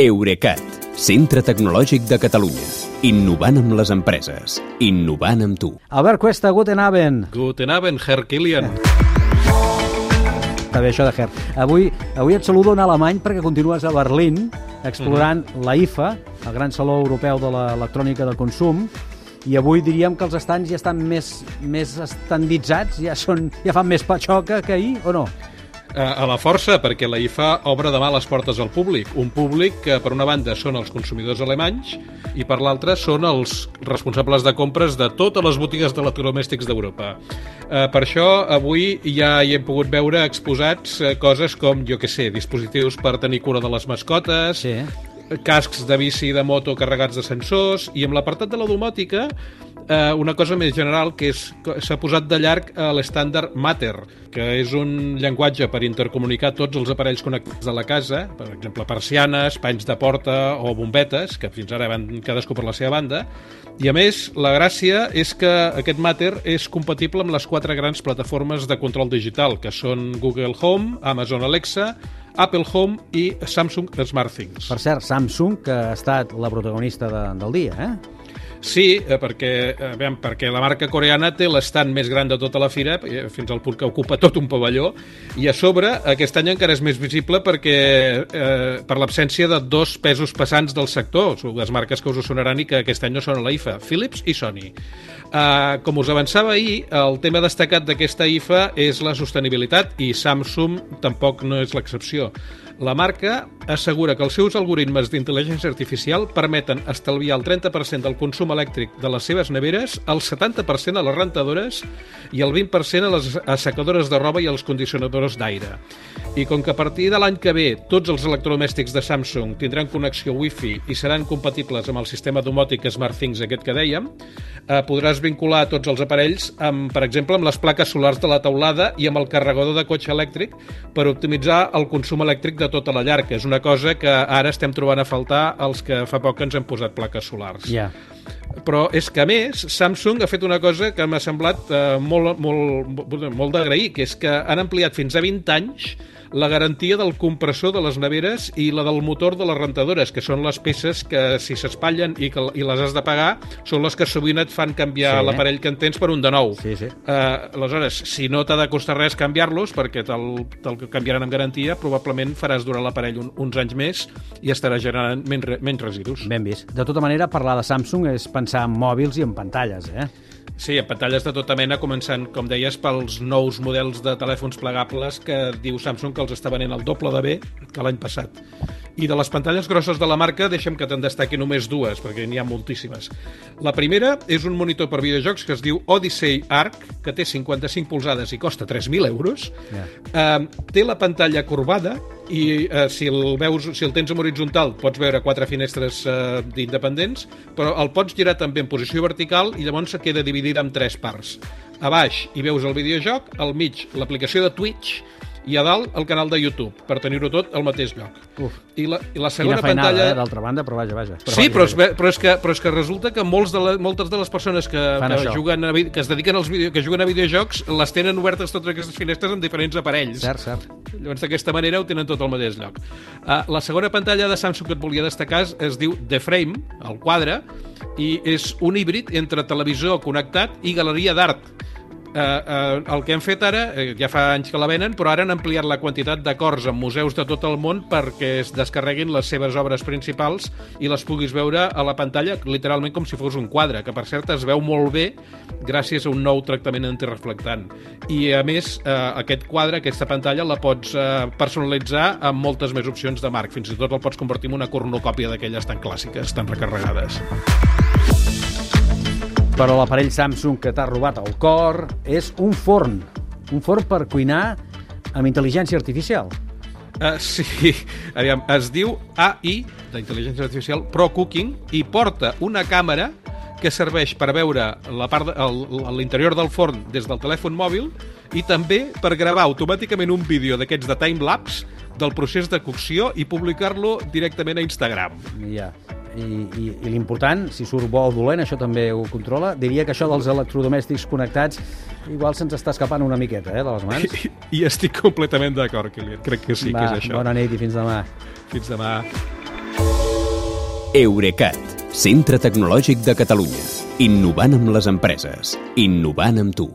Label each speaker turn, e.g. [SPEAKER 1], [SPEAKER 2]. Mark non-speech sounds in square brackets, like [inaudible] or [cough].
[SPEAKER 1] Eurecat, centre tecnològic de Catalunya. Innovant amb les empreses. Innovant amb tu.
[SPEAKER 2] Albert Cuesta, guten Abend.
[SPEAKER 3] Guten Abend, Herr Kilian.
[SPEAKER 2] Està bé això de Herr. Avui, avui et saludo en alemany perquè continues a Berlín explorant
[SPEAKER 3] Mhm.
[SPEAKER 2] la IFA, el gran saló europeu de l'electrònica de consum, i avui diríem que els estants ja estan més, més estanditzats, ja, són, ja fan més patxoca que ahir, o no?
[SPEAKER 3] A la força, perquè la IFA obre demà les portes al públic. Un públic que, per una banda, són els consumidors alemanys i, per l'altra, són els responsables de compres de totes les botigues d'electrodomèstics d'Europa. Eh, Per això, avui ja hi hem pogut veure exposats eh, coses com, jo que sé, dispositius per tenir cura de les mascotes,
[SPEAKER 2] Sí.
[SPEAKER 3] cascs de bici i de moto carregats de sensors i amb l'apartat de la domòtica eh, una cosa més general que s'ha posat de llarg a l'estàndard Matter que és un llenguatge per intercomunicar tots els aparells connectats de la casa per exemple persianes, panys de porta o bombetes, que fins ara van cadascú per la seva banda i a més la gràcia és que aquest Matter és compatible amb les quatre grans plataformes de control digital que són Google Home, Amazon Alexa Apple Home i Samsung SmartThings.
[SPEAKER 2] Per cert, Samsung, que ha estat la protagonista de, del dia, eh?
[SPEAKER 3] Sí, eh, perquè, eh, veiem, perquè la marca coreana té l'estant més gran de tota la fira, eh, fins al punt que ocupa tot un pavelló, i a sobre aquest any encara és més visible perquè eh, per l'absència de dos pesos passants del sector, les marques que us sonaran i que aquest any no són a la IFA, Philips i Sony. Eh, com us avançava ahir, el tema destacat d'aquesta IFA és la sostenibilitat i Samsung tampoc no és l'excepció. La marca assegura que els seus algoritmes d'intel·ligència artificial permeten estalviar el 30% del consum elèctric de les seves neveres, el 70% a les rentadores i el 20% a les assecadores de roba i als condicionadors d'aire. I com que a partir de l'any que ve tots els electrodomèstics de Samsung tindran connexió Wi-Fi i seran compatibles amb el sistema domòtic SmartThings aquest que dèiem, eh, podràs vincular tots els aparells, amb, per exemple, amb les plaques solars de la teulada i amb el carregador de cotxe elèctric per optimitzar el consum elèctric de tota la llar, que és una cosa que ara estem trobant a faltar els que fa poc ens hem posat plaques solars.
[SPEAKER 2] Ja.
[SPEAKER 3] Però és que, a més, Samsung ha fet una cosa que m'ha semblat eh, molt, molt, molt d'agrair, que és que han ampliat fins a 20 anys la garantia del compressor de les neveres i la del motor de les rentadores, que són les peces que, si s'espatllen i, que, i les has de pagar, són les que sovint et fan canviar
[SPEAKER 2] Sí.
[SPEAKER 3] l'aparell que en tens per un de nou.
[SPEAKER 2] Sí, sí.
[SPEAKER 3] Uh, aleshores, si no t'ha de costar res canviar-los, perquè te'l te canviaran amb garantia, probablement faràs durar l'aparell un, uns anys més i estarà generant menys, menys residus.
[SPEAKER 2] Ben vist. De tota manera, parlar de Samsung és pensar en mòbils i en pantalles, eh?
[SPEAKER 3] Sí, en pantalles de tota mena, començant, com deies, pels nous models de telèfons plegables que diu Samsung que els està venent el doble de bé que l'any passat. I de les pantalles grosses de la marca, deixa'm que te'n destaqui només dues, perquè n'hi ha moltíssimes. La primera és un monitor per videojocs que es diu Odyssey Arc, que té 55 polzades i costa 3.000 euros.
[SPEAKER 2] Ja.
[SPEAKER 3] Eh, té la pantalla corbada i eh, si, el veus, si el tens en horitzontal pots veure quatre finestres eh, independents, però el pots girar també en posició vertical i llavors queda dividida en tres parts. A baix hi veus el videojoc, al mig l'aplicació de Twitch i a dalt el canal de YouTube, per tenir-ho tot al mateix lloc.
[SPEAKER 2] Uf.
[SPEAKER 3] I la, i la
[SPEAKER 2] Quina
[SPEAKER 3] segona
[SPEAKER 2] feinada,
[SPEAKER 3] pantalla...
[SPEAKER 2] eh, d'altra banda, però vaja, vaja.
[SPEAKER 3] Sí,
[SPEAKER 2] vaja,
[SPEAKER 3] però és, però, és que, però és que resulta que molts de la, moltes de les persones que,
[SPEAKER 2] Fan
[SPEAKER 3] que,
[SPEAKER 2] això.
[SPEAKER 3] juguen a, que es dediquen als video, que juguen a videojocs les tenen obertes totes aquestes finestres en diferents aparells.
[SPEAKER 2] Cert, cert.
[SPEAKER 3] Llavors, d'aquesta manera ho tenen tot al mateix lloc. Uh, la segona pantalla de Samsung que et volia destacar es, diu The Frame, el quadre, i és un híbrid entre televisor connectat i galeria d'art. Uh, uh, el que hem fet ara, eh, ja fa anys que la venen, però ara han ampliat la quantitat d'acords en museus de tot el món perquè es descarreguin les seves obres principals i les puguis veure a la pantalla literalment com si fos un quadre, que per cert es veu molt bé gràcies a un nou tractament antireflectant. I a més, eh, aquest quadre, aquesta pantalla, la pots eh, personalitzar amb moltes més opcions de marc. Fins i tot el pots convertir en una cornocòpia d'aquelles tan clàssiques, tan recarregades.
[SPEAKER 2] Però l'aparell Samsung que t'ha robat el cor és un forn. Un forn per cuinar amb intel·ligència artificial.
[SPEAKER 3] Uh, sí, [laughs] aviam, es diu AI, d'intel·ligència artificial, Pro Cooking, i porta una càmera que serveix per veure l'interior del forn des del telèfon mòbil i també per gravar automàticament un vídeo d'aquests de timelapse del procés de cocció i publicar-lo directament a Instagram.
[SPEAKER 2] Ja. I, i, i l'important, si surt bo o dolent, això també ho controla. Diria que això dels electrodomèstics connectats igual se'ns està escapant una miqueta, eh, de les mans.
[SPEAKER 3] I, [laughs] i estic completament d'acord, Kilian. Crec que sí
[SPEAKER 2] Va,
[SPEAKER 3] que és això.
[SPEAKER 2] Bona nit i fins demà.
[SPEAKER 3] Fins demà.
[SPEAKER 1] Eurecat, centre tecnològic de Catalunya. Innovant amb les empreses. Innovant amb tu.